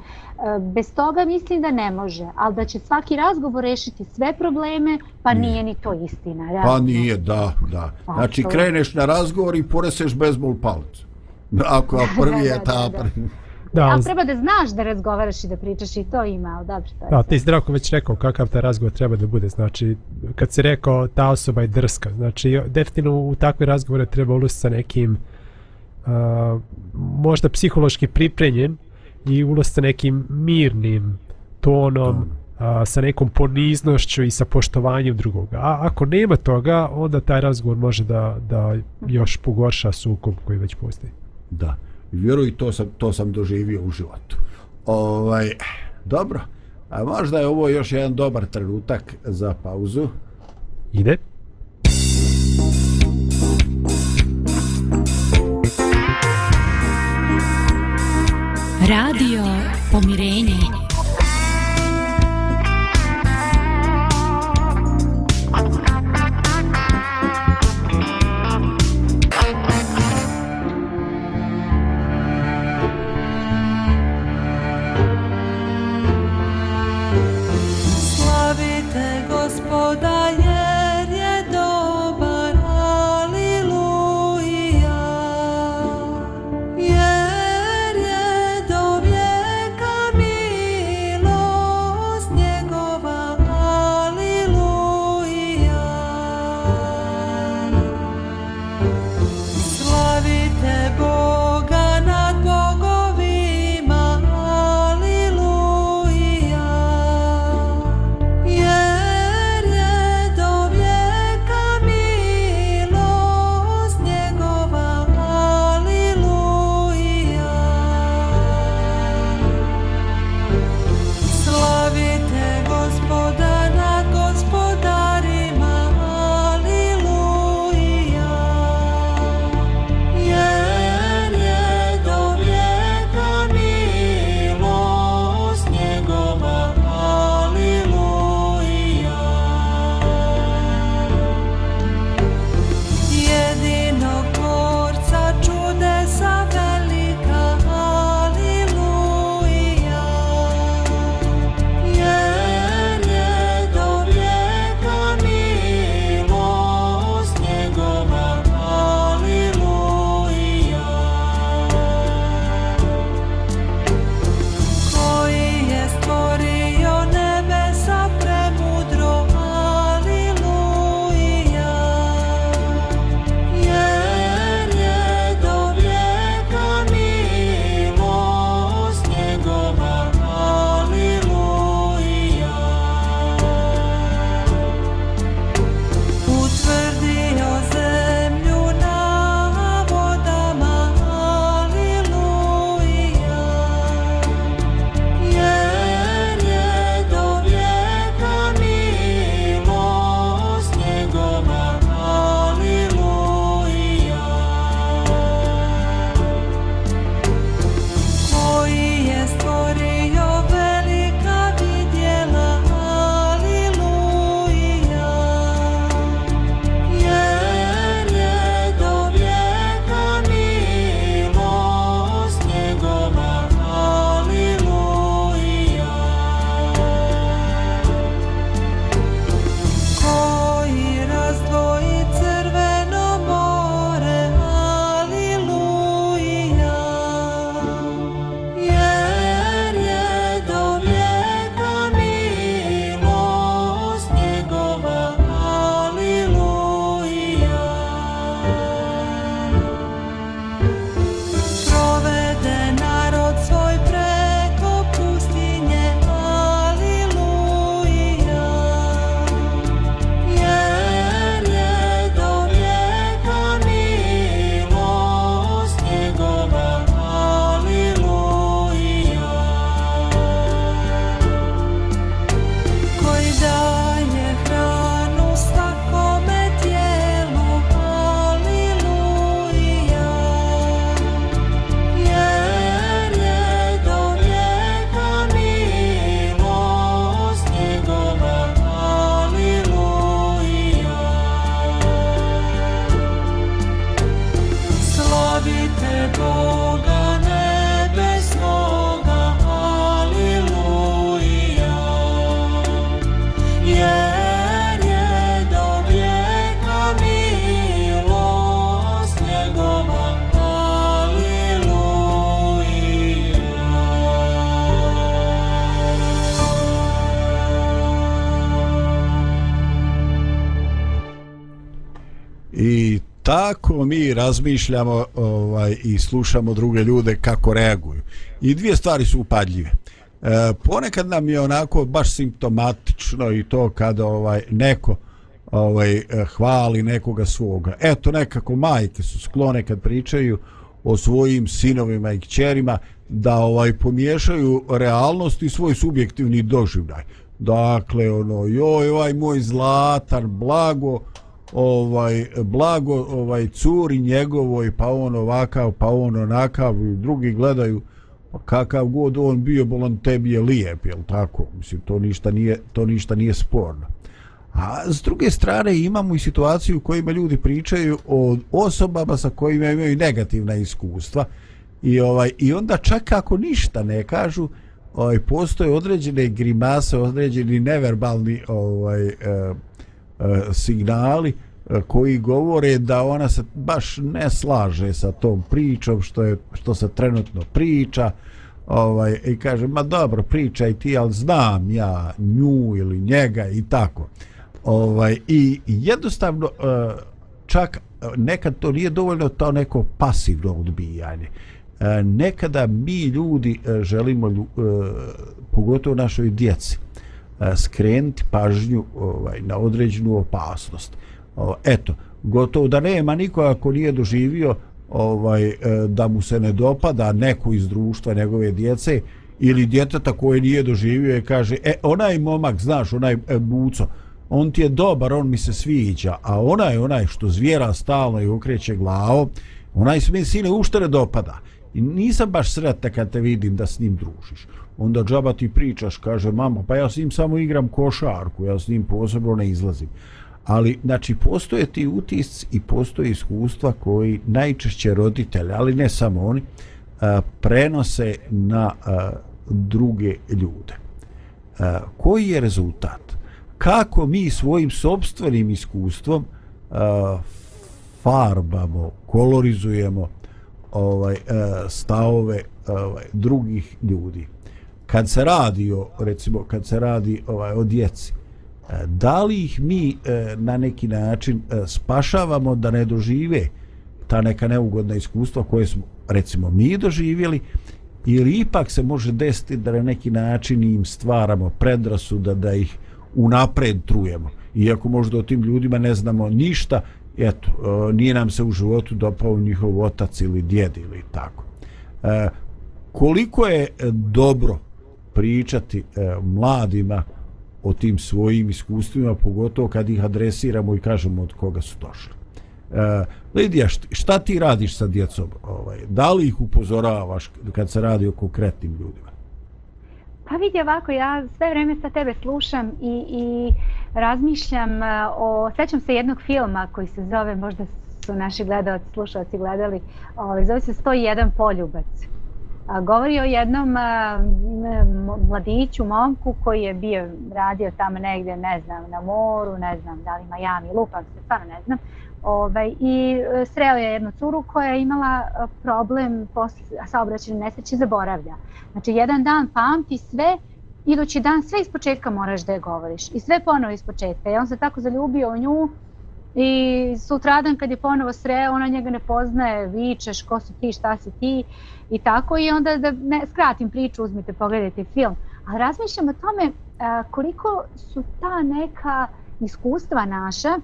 bez toga mislim da ne može, ali da će svaki razgovor rešiti sve probleme, pa nije, nije ni to istina. Realno. Pa nije, da, da. Znači, kreneš na razgovor i poreseš bezbol palec. Ako prvi etap. Da, ali treba da znaš da razgovaraš i da pričaš i to ima, ali dobro, to je Da, ti si Drako već rekao kakav taj razgovor treba da bude, znači, kad si rekao ta osoba je drska, znači, definitivno u takve razgovore treba ulaziti sa nekim uh, možda psihološki pripremljen i ulaziti sa nekim mirnim tonom, uh, sa nekom poniznošću i sa poštovanjem drugoga. A ako nema toga, onda taj razgovor može da, da još pogorša sukob koji već postoji. Da vjeruj to sam to sam doživio u životu. Ovaj dobro. A možda je ovo još jedan dobar trenutak za pauzu. Ide. Radio Pomirenje. Razmišljamo ovaj i slušamo druge ljude kako reaguju. I dvije stvari su upadljive. E, ponekad nam je onako baš simptomatično i to kada ovaj neko ovaj hvali nekoga svoga. Eto nekako majke su sklone kad pričaju o svojim sinovima i kćerima da ovaj pomiješaju realnost i svoj subjektivni doživljaj. Dakle, ono, joj, ovaj moj zlatan, blago, ovaj, blago, ovaj, curi njegovoj, pa on ovakav, pa on onakav, i drugi gledaju, pa kakav god on bio, bolan tebi je lijep, jel tako? Mislim, to ništa nije, to ništa nije sporno. A s druge strane imamo i situaciju u kojima ljudi pričaju o osobama sa kojima imaju negativna iskustva i ovaj i onda čak ako ništa ne kažu, ovaj postoje određene grimase, određeni neverbalni ovaj eh, E, signali e, koji govore da ona se baš ne slaže sa tom pričom što je što se trenutno priča. Ovaj i kaže ma dobro pričaj ti al znam ja nju ili njega i tako. Ovaj i jednostavno e, čak nekad to nije dovoljno to neko pasivno odbijanje. Nekada mi ljudi želimo pogotovo našoj djeci E, skrenuti pažnju ovaj, na određenu opasnost. Eto, gotovo da nema niko ako nije doživio ovaj e, da mu se ne dopada neko iz društva njegove djece ili djeteta koje nije doživio i kaže e onaj momak znaš onaj e, buco on ti je dobar on mi se sviđa a onaj onaj što zvijera stalno i okreće glavo onaj se mi sine ušte ne dopada I nisam baš sretna kad te vidim da s njim družiš. Onda džaba ti pričaš, kaže mama, pa ja s njim samo igram košarku, ja s njim posebno ne izlazim. Ali, znači, postoje ti utisci i postoje iskustva koji najčešće roditelji, ali ne samo oni, a, prenose na a, druge ljude. A, koji je rezultat? Kako mi svojim sobstvenim iskustvom a, farbamo, kolorizujemo, ovaj stavove ovaj drugih ljudi kad se radi o recimo kad se radi ovaj o djeci e, da li ih mi e, na neki način e, spašavamo da ne dožive ta neka neugodna iskustva koje smo recimo mi doživjeli ili ipak se može desiti da na neki način im stvaramo predrasuda da ih unapred trujemo iako možda o tim ljudima ne znamo ništa eto, nije nam se u životu dopao njihov otac ili djed ili tako. E, koliko je dobro pričati e, mladima o tim svojim iskustvima, pogotovo kad ih adresiramo i kažemo od koga su došli. E, Lidija, šta ti radiš sa djecom? Ovaj, da li ih upozoravaš kad se radi o konkretnim ljudima? Pa vidi ovako, ja sve vrijeme sa tebe slušam i, i razmišljam e, o... Sećam se jednog filma koji se zove, možda su naši gledalci, slušalci gledali, ovaj, zove se 101 poljubac. A, govori o jednom mladiću, momku koji je bio radio tamo negdje, ne znam, na moru, ne znam, da li Miami, lupam se, stvarno ne znam. Ovaj, I e, sreo je jednu curu koja je imala e, problem posle saobraćene nesreće zaboravlja. Znači, jedan dan pamti sve, idući dan sve iz početka moraš da je govoriš. I sve ponovo iz početka. I on se tako zaljubio u nju i sutradan kad je ponovo sre, ona njega ne poznaje, vičeš, ko su ti, šta si ti i tako. I onda da ne, skratim priču, uzmite, pogledajte film. A razmišljam o tome a, koliko su ta neka iskustva naša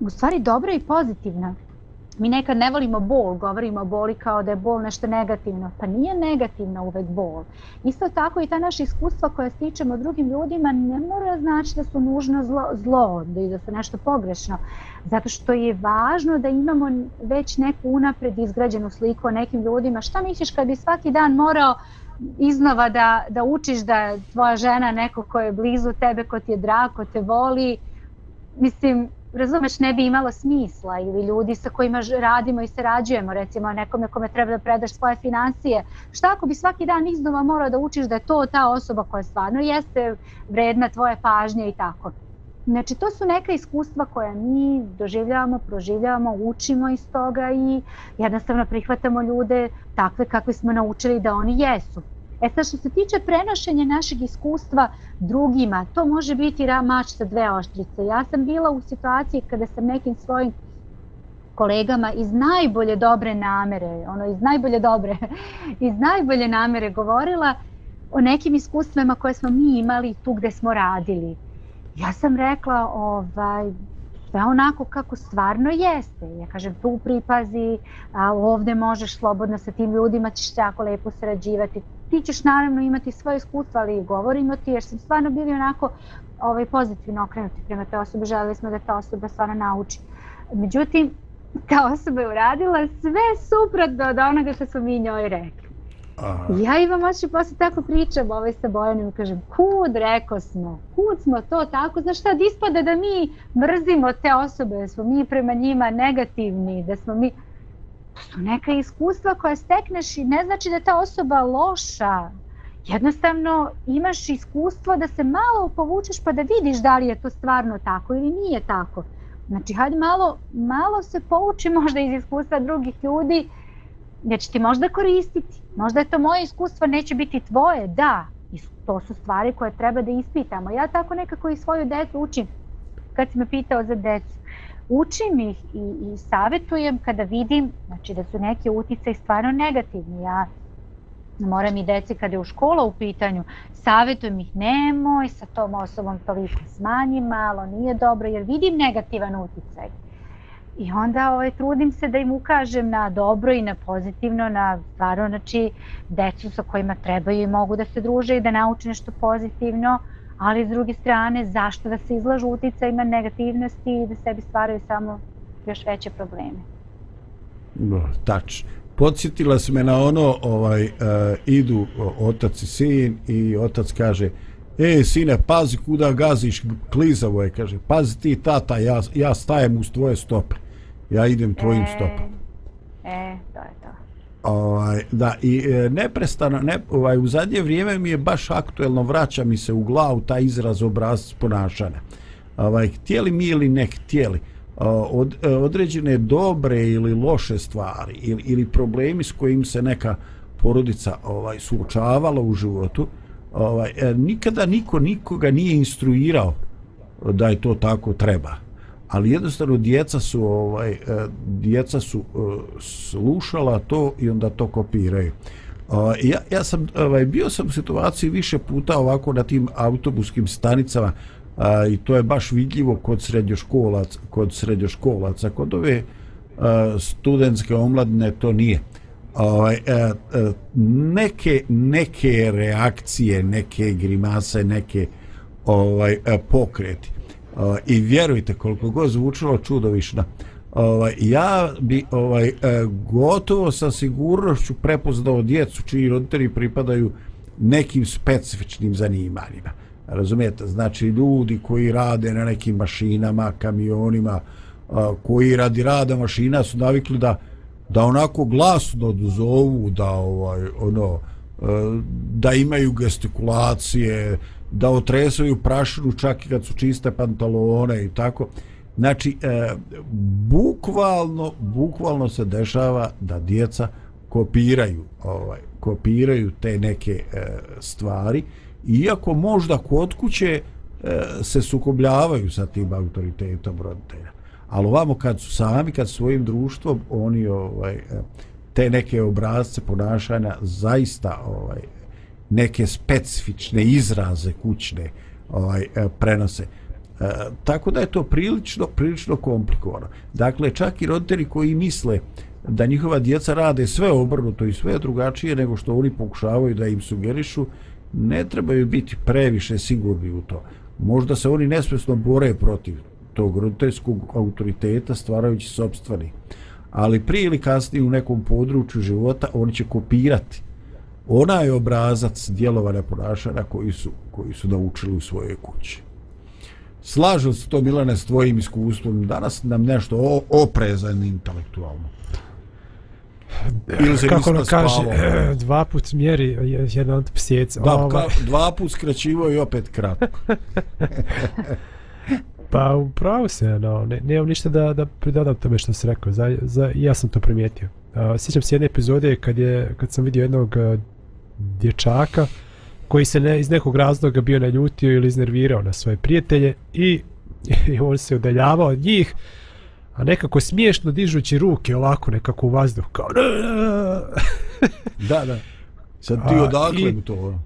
u stvari dobra i pozitivna. Mi nekad ne volimo bol, govorimo o boli kao da je bol nešto negativno. Pa nije negativna uvek bol. Isto tako i ta naša iskustva koja stičemo drugim ljudima ne mora znači da su nužno zlo, zlo da, da su nešto pogrešno. Zato što je važno da imamo već neku unapred izgrađenu sliku o nekim ljudima. Šta misliš kad bi svaki dan morao iznova da, da učiš da je tvoja žena neko ko je blizu tebe, ko ti je drag, ko te voli? Mislim, razumeš, ne bi imalo smisla ili ljudi sa kojima radimo i sarađujemo, recimo nekome kome treba da predaš svoje financije. Šta ako bi svaki dan iznova morao da učiš da je to ta osoba koja stvarno jeste vredna tvoje pažnje i tako. Znači, to su neka iskustva koja mi doživljavamo, proživljavamo, učimo iz toga i jednostavno prihvatamo ljude takve kakve smo naučili da oni jesu. E sad što se tiče prenošenja našeg iskustva drugima, to može biti mač sa dve oštrice. Ja sam bila u situaciji kada sam nekim svojim kolegama iz najbolje dobre namere, ono iz najbolje dobre, iz najbolje namere govorila o nekim iskustvima koje smo mi imali tu gde smo radili. Ja sam rekla, ovaj, sve onako kako stvarno jeste. Ja kažem, tu pripazi, a ovde možeš slobodno sa tim ljudima, ćeš jako lepo sarađivati. Ti ćeš naravno imati svoje iskustva, ali govorimo ti jer sam stvarno bili onako ovaj, pozitivno okrenuti prema te osobe. Želeli smo da ta osoba stvarno nauči. Međutim, ta osoba je uradila sve suprotno od onoga što smo mi njoj rekli. Aha. I Ja imam oči posle tako pričam ovaj sa Bojanom i kažem kud rekao smo, kud smo to tako, znaš šta, da ispada da mi mrzimo te osobe, da smo mi prema njima negativni, da smo mi, to su neka iskustva koja stekneš i ne znači da je ta osoba loša, jednostavno imaš iskustvo da se malo povučeš pa da vidiš da li je to stvarno tako ili nije tako. Znači, hajde malo, malo se pouči možda iz iskustva drugih ljudi, jer će ti možda koristiti. Možda je to moje iskustvo, neće biti tvoje, da. I to su stvari koje treba da ispitamo. Ja tako nekako i svoju decu učim. Kad si me pitao za decu, učim ih i, i savjetujem kada vidim znači, da su neke utice stvarno negativni. Ja moram i deci kada je u škola u pitanju, savjetujem ih nemoj sa tom osobom toliko smanji malo, nije dobro jer vidim negativan uticaj. I onda ovaj, trudim se da im ukažem na dobro i na pozitivno, na stvarno, znači, decu sa kojima trebaju i mogu da se druže i da nauče nešto pozitivno, ali s druge strane, zašto da se izlažu uticajima negativnosti i da sebi stvaraju samo još veće probleme. No, tač. Podsjetila se me na ono, ovaj, uh, idu otac i sin i otac kaže, e, sine, pazi kuda gaziš, klizavo je, kaže, pazi ti tata, ja, ja stajem uz tvoje stope. Ja idem tvojim stopama. E, to je to. Ovaj, da, i e, neprestano, ne, ovaj, u zadnje vrijeme mi je baš aktuelno, vraća mi se u glavu taj izraz obrazac ponašanja. Ovaj, htjeli mi ili ne htjeli, a, od, e, određene dobre ili loše stvari ili, ili problemi s kojim se neka porodica ovaj suočavala u životu, ovaj, e, nikada niko nikoga nije instruirao da je to tako treba ali jednostavno djeca su ovaj e, djeca su e, slušala to i onda to kopiraju. Ja, ja sam ovaj bio sam u situaciji više puta ovako na tim autobuskim stanicama a, i to je baš vidljivo kod srednjoškolaca, kod srednjoškolaca, kod ove a, studentske omladine to nije. Ovaj neke neke reakcije, neke grimase, neke ovaj pokreti Uh, i vjerujte koliko god zvučalo čudovišno. Ovaj ja bi ovaj e, gotovo sa sigurnošću prepoznao djecu čiji roditelji pripadaju nekim specifičnim zanimanjima. Razumijete? Znači ljudi koji rade na nekim mašinama kamionima a, koji radi rada mašina su navikli da da onako glasno dozovu da ovaj ono e, da imaju gestikulacije da otresaju prašinu čak i kad su čiste pantalone i tako. Znači, e, bukvalno, bukvalno se dešava da djeca kopiraju, ovaj, kopiraju te neke e, stvari, iako možda kod kuće e, se sukobljavaju sa tim autoritetom roditelja. Ali ovamo kad su sami, kad svojim društvom, oni ovaj, e, te neke obrazce ponašanja zaista ovaj, neke specifične izraze kućne ovaj e, prenose. E, tako da je to prilično prilično komplikovano. Dakle, čak i roditelji koji misle da njihova djeca rade sve obrnuto i sve drugačije nego što oni pokušavaju da im sugerišu, ne trebaju biti previše sigurni u to. Možda se oni nesvesno bore protiv tog roditeljskog autoriteta stvarajući sobstveni. Ali prije ili kasnije u nekom području života oni će kopirati onaj obrazac djelovanja ponašanja koji su, koji su naučili u svojoj kući. Slažem se to Milane s tvojim iskustvom, danas nam nešto o, oprezan intelektualno. Ili se Kako ono kaže, dva put mjeri, je- jedan od psijec. Da, Ovaj, ka, dva put skraćivo i opet kratko. Pa upravo se, no, ne, nemam ništa da, da pridodam tome što si rekao, za, za, ja sam to primijetio. Uh, sjećam se jedne epizode kad, je, kad sam vidio jednog uh, dječaka koji se ne, iz nekog razloga bio naljutio ili iznervirao na svoje prijatelje i, i on se udaljavao od njih, a nekako smiješno dižući ruke ovako nekako u vazduh kao Da, da. Sad ti A, odakle i- mu to? ono?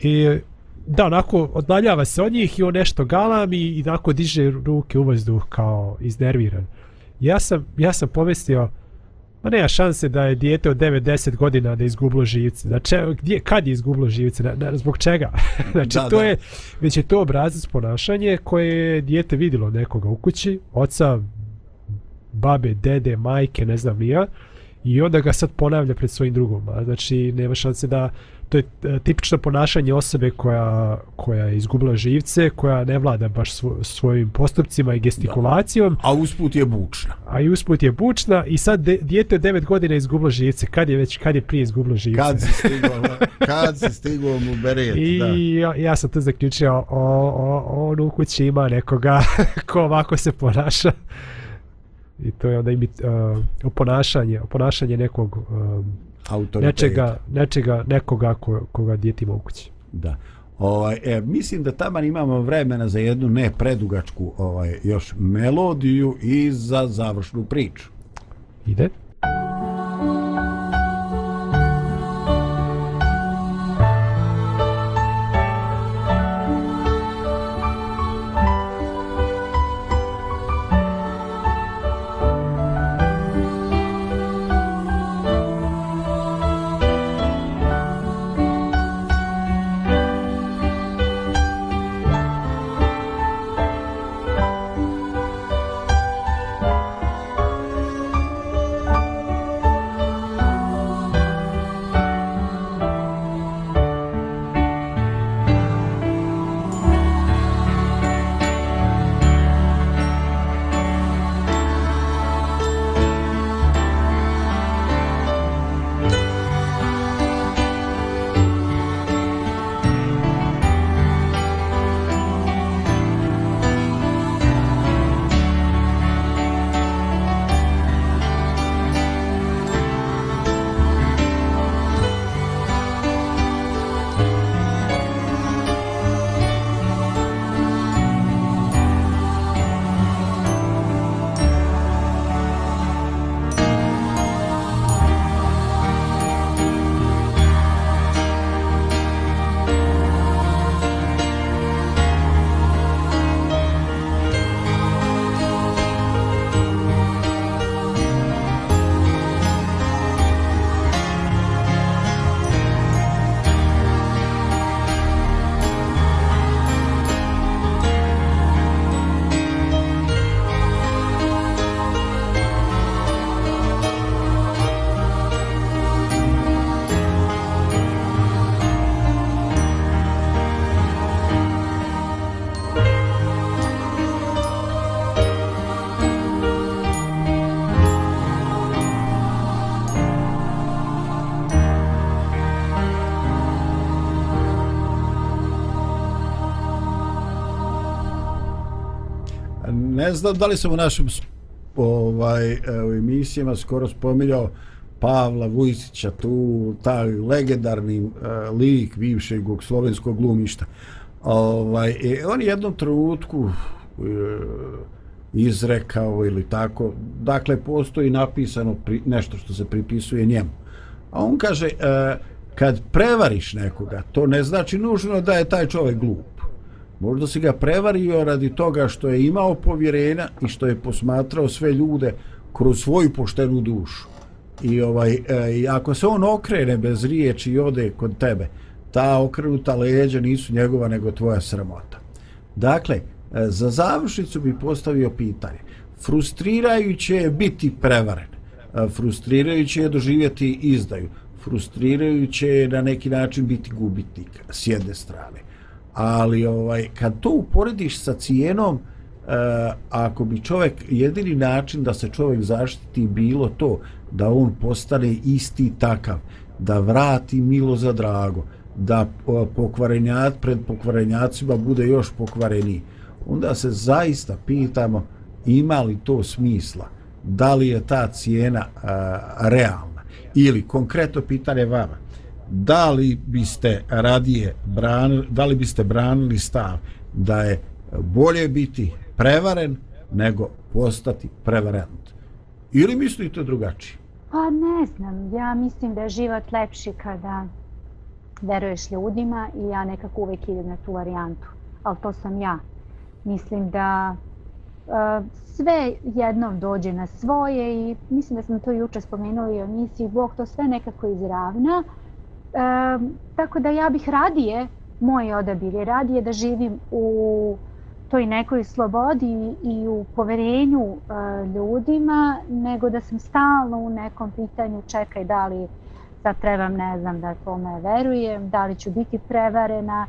i da onako oddaljava se od njih i on nešto galami i onako diže ruke u vazduh kao iznerviran ja sam, ja sam pomislio Ma nema šanse da je dijete od 9-10 godina da je izgubilo živce. Znači, gdje, kad je izgubilo živce? Na, na, zbog čega? znači, Da, to da. je, već je to obrazac ponašanje koje je dijete vidjelo nekoga u kući, oca, babe, dede, majke, ne znam ni ja, i onda ga sad ponavlja pred svojim drugom. A znači, nema šanse da to je e, tipično ponašanje osobe koja, koja je izgubila živce, koja ne vlada baš svo, svojim postupcima i gestikulacijom, A usput je bučna. a i usput je bučna i sad de, dijete od 9 godina izgubilo živce. Kad je već, kad je prije izgubilo živce? Kad si stigao, kad si stigao mu beret, I da. ja, ja sam tu zaključio, o, o, on u kući ima nekoga ko ovako se ponaša. I to je onda imi, uh, ponašanje, ponašanje nekog uh, Autoriteta. nečega, nečega, nekoga ko, koga dijete ima u kući. Da. Ovaj, e, mislim da tamo imamo vremena za jednu ne predugačku ovaj, još melodiju i za završnu priču. Ide? Ne znam da li sam u našem ovaj, u emisijama skoro spominjao Pavla Vujsića, tu taj legendarni uh, lik bivšeg slovenskog glumišta. Ovaj, e, on je jednom trenutku e, izrekao ili tako, dakle postoji napisano pri, nešto što se pripisuje njemu. A on kaže, e, kad prevariš nekoga, to ne znači nužno da je taj čovjek glup. Možda si ga prevario radi toga što je imao povjerenja i što je posmatrao sve ljude kroz svoju poštenu dušu. I ovaj e, i ako se on okrene bez riječi i ode kod tebe, ta okrenuta leđa nisu njegova nego tvoja sramota. Dakle, e, za završnicu bi postavio pitanje. Frustrirajuće je biti prevaren. E, Frustrirajuće je doživjeti izdaju. Frustrirajuće je na neki način biti gubitnik s jedne strane ali ovaj kad to uporediš sa cijenom e, ako bi čovjek jedini način da se čovjek zaštiti bilo to da on postane isti takav da vrati milo za drago da eh, pokvarenjat pred pokvarenjacima bude još pokvareniji onda se zaista pitamo ima li to smisla da li je ta cijena a, realna. Ili konkretno pitanje vama da li biste radije branili, da li biste branili stav da je bolje biti prevaren nego postati prevarant. Ili mislite drugačije? Pa ne znam, ja mislim da je život lepši kada veruješ ljudima i ja nekako uvijek idem na tu varijantu. Ali to sam ja. Mislim da e, sve jednom dođe na svoje i mislim da smo to juče spomenuli u emisiji, Bog to sve nekako izravna. Uh, tako da ja bih radije, moj odabir je radije da živim u toj nekoj slobodi i u poverenju uh, ljudima, nego da sam stalno u nekom pitanju čekaj da li sad trebam, ne znam, da tome verujem, da li ću biti prevarena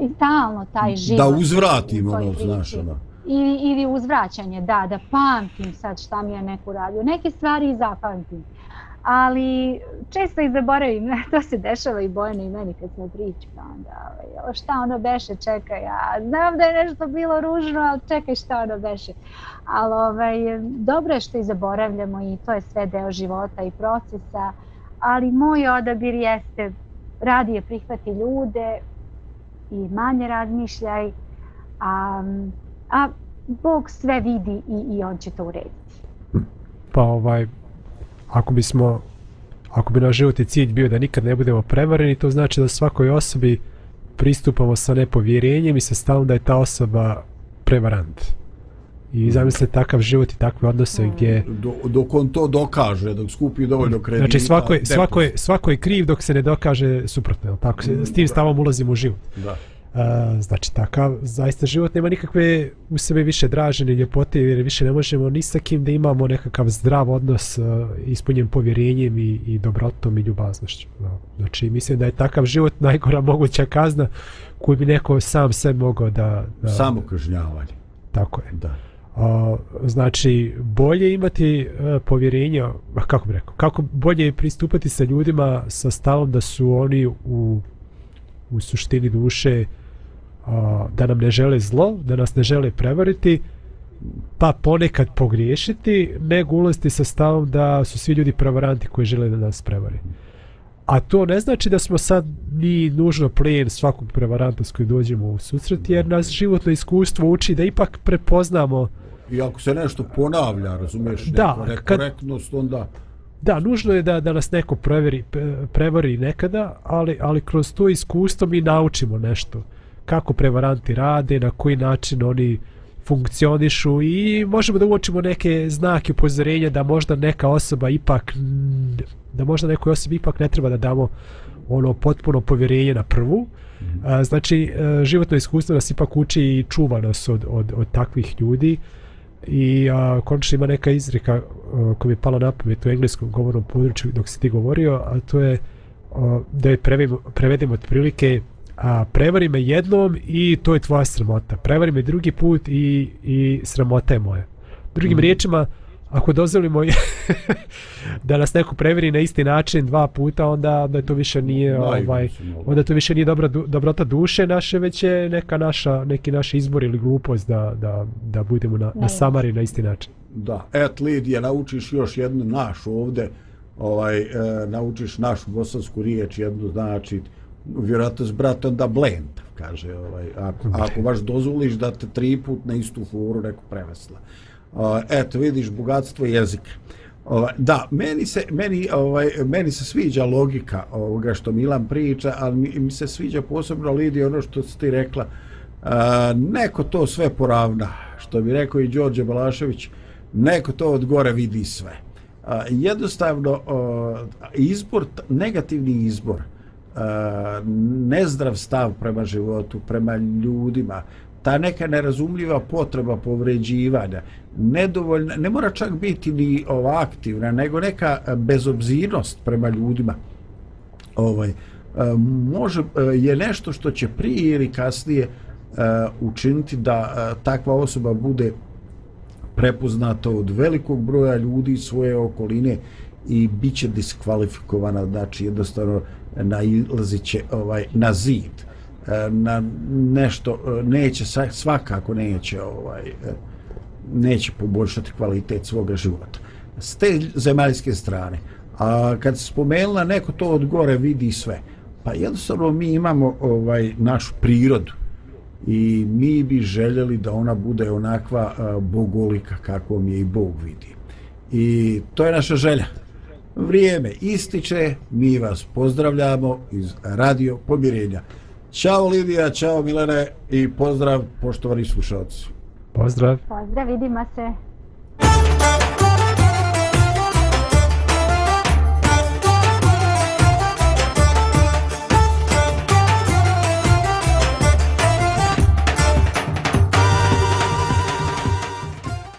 i stalno taj život. Da uzvratim ono, znaš, ono. Ili, ili uzvraćanje, da, da pamtim sad šta mi je neko radio. Neke stvari i zapamtim. Ali često i zaboravim, to se dešava i Bojana i meni kad smo pričali. Pa onda, ovaj, šta ono beše, čekaj, ja znam da je nešto bilo ružno, ali čekaj šta ono beše. Ali ovaj, dobro je što i zaboravljamo i to je sve deo života i procesa. Ali moj odabir jeste radije prihvati ljude i manje razmišljaj, a, a Bog sve vidi i, i on će to urediti. Pa ovaj, ako bismo, ako bi naš životni cilj bio da nikad ne budemo prevareni, to znači da svakoj osobi pristupamo sa nepovjerenjem i sa stavom da je ta osoba prevarant. I zamislite takav život i takve odnose gdje Do, dok on to dokaže, dok skupi dovoljno kredita. Znači svako je, svako, je, svako je kriv dok se ne dokaže suprotno, tako? S tim stavom ulazimo u život. Da. Znači takav zaista život nema nikakve u sebe više draže ni ljepote jer više ne možemo ni sa kim da imamo nekakav zdrav odnos uh, ispunjen povjerenjem i, i dobrotom i ljubaznošću. Znači mislim da je takav život najgora moguća kazna koju bi neko sam sve mogao da... da Samo kažnjavanje. Tako je. Da. A, znači bolje imati e, povjerenja kako bi rekao kako bolje je pristupati sa ljudima sa stavom da su oni u u suštini duše a, da nam ne žele zlo da nas ne žele prevariti pa ponekad pogriješiti nego ulaziti sa stavom da su svi ljudi prevaranti koji žele da nas prevari a to ne znači da smo sad ni nužno plijen svakog prevaranta s kojim dođemo u susret jer nas životno iskustvo uči da ipak prepoznamo I ako se nešto ponavlja, razumiješ, Da, kad- nekorektnost, onda... Da, nužno je da, da nas neko preveri, pre- prevari nekada, ali, ali kroz to iskustvo mi naučimo nešto. Kako prevaranti rade, na koji način oni funkcionišu i možemo da uočimo neke znake upozorenja da možda neka osoba ipak da možda nekoj osobi ipak ne treba da damo ono potpuno povjerenje na prvu. A, znači, e, životno iskustvo nas ipak uči i čuva nas od, od, od takvih ljudi i a, konačno ima neka izreka a, koja mi je pala na pamet u engleskom govornom području dok si ti govorio, a to je a, da je prevedemo, prevedemo otprilike a, prevari me jednom i to je tvoja sramota. Prevari me drugi put i, i sramota je moja. Drugim mm. riječima, ako dozvolimo da nas neko preveri na isti način dva puta, onda, onda to više nije Naivno ovaj, onda to više nije dobra, du- dobrota duše naše, već je neka naša, neki naš izbor ili glupost da, da, da budemo na, na samari na isti način. Da, et Lidija, naučiš još jednu našu ovde, ovaj, e, naučiš našu bosansku riječ, jednu znači, vjerojatno s bratom da blend, kaže, ovaj, ako, ako baš dozvoliš da te tri put na istu furu neko prevesla. Uh, eto, vidiš, bogatstvo jezika. Ovaj, da, meni se, meni, ovaj, meni se sviđa logika ovoga što Milan priča, ali mi, mi se sviđa posebno Lidi ono što si ti rekla, uh, neko to sve poravna, što bi rekao i Đorđe Balašević, neko to od gore vidi sve. Uh, jednostavno, uh, izbor, negativni izbor, uh, Eh, nezdrav stav prema životu, prema ljudima, ta neka nerazumljiva potreba povređivanja, nedovoljna, ne mora čak biti ni ova aktivna, nego neka eh, bezobzirnost prema ljudima. Ovaj, eh, može, je nešto što će prije ili kasnije učiniti da takva osoba bude prepoznata od velikog broja ljudi iz svoje okoline i bit će diskvalifikovana, znači jednostavno nailazit ovaj, na zid e, na nešto e, neće svakako neće ovaj e, neće poboljšati kvalitet svoga života s te zemaljske strane a kad se spomenula neko to od gore vidi sve pa jednostavno mi imamo ovaj našu prirodu i mi bi željeli da ona bude onakva bogolika kakvom je i Bog vidi. I to je naša želja. Vrijeme ističe, mi vas pozdravljamo iz Radio Pomirenja. Ćao Lidija, čao Milene i pozdrav poštovani slušalci. Pozdrav. Pozdrav, vidimo se.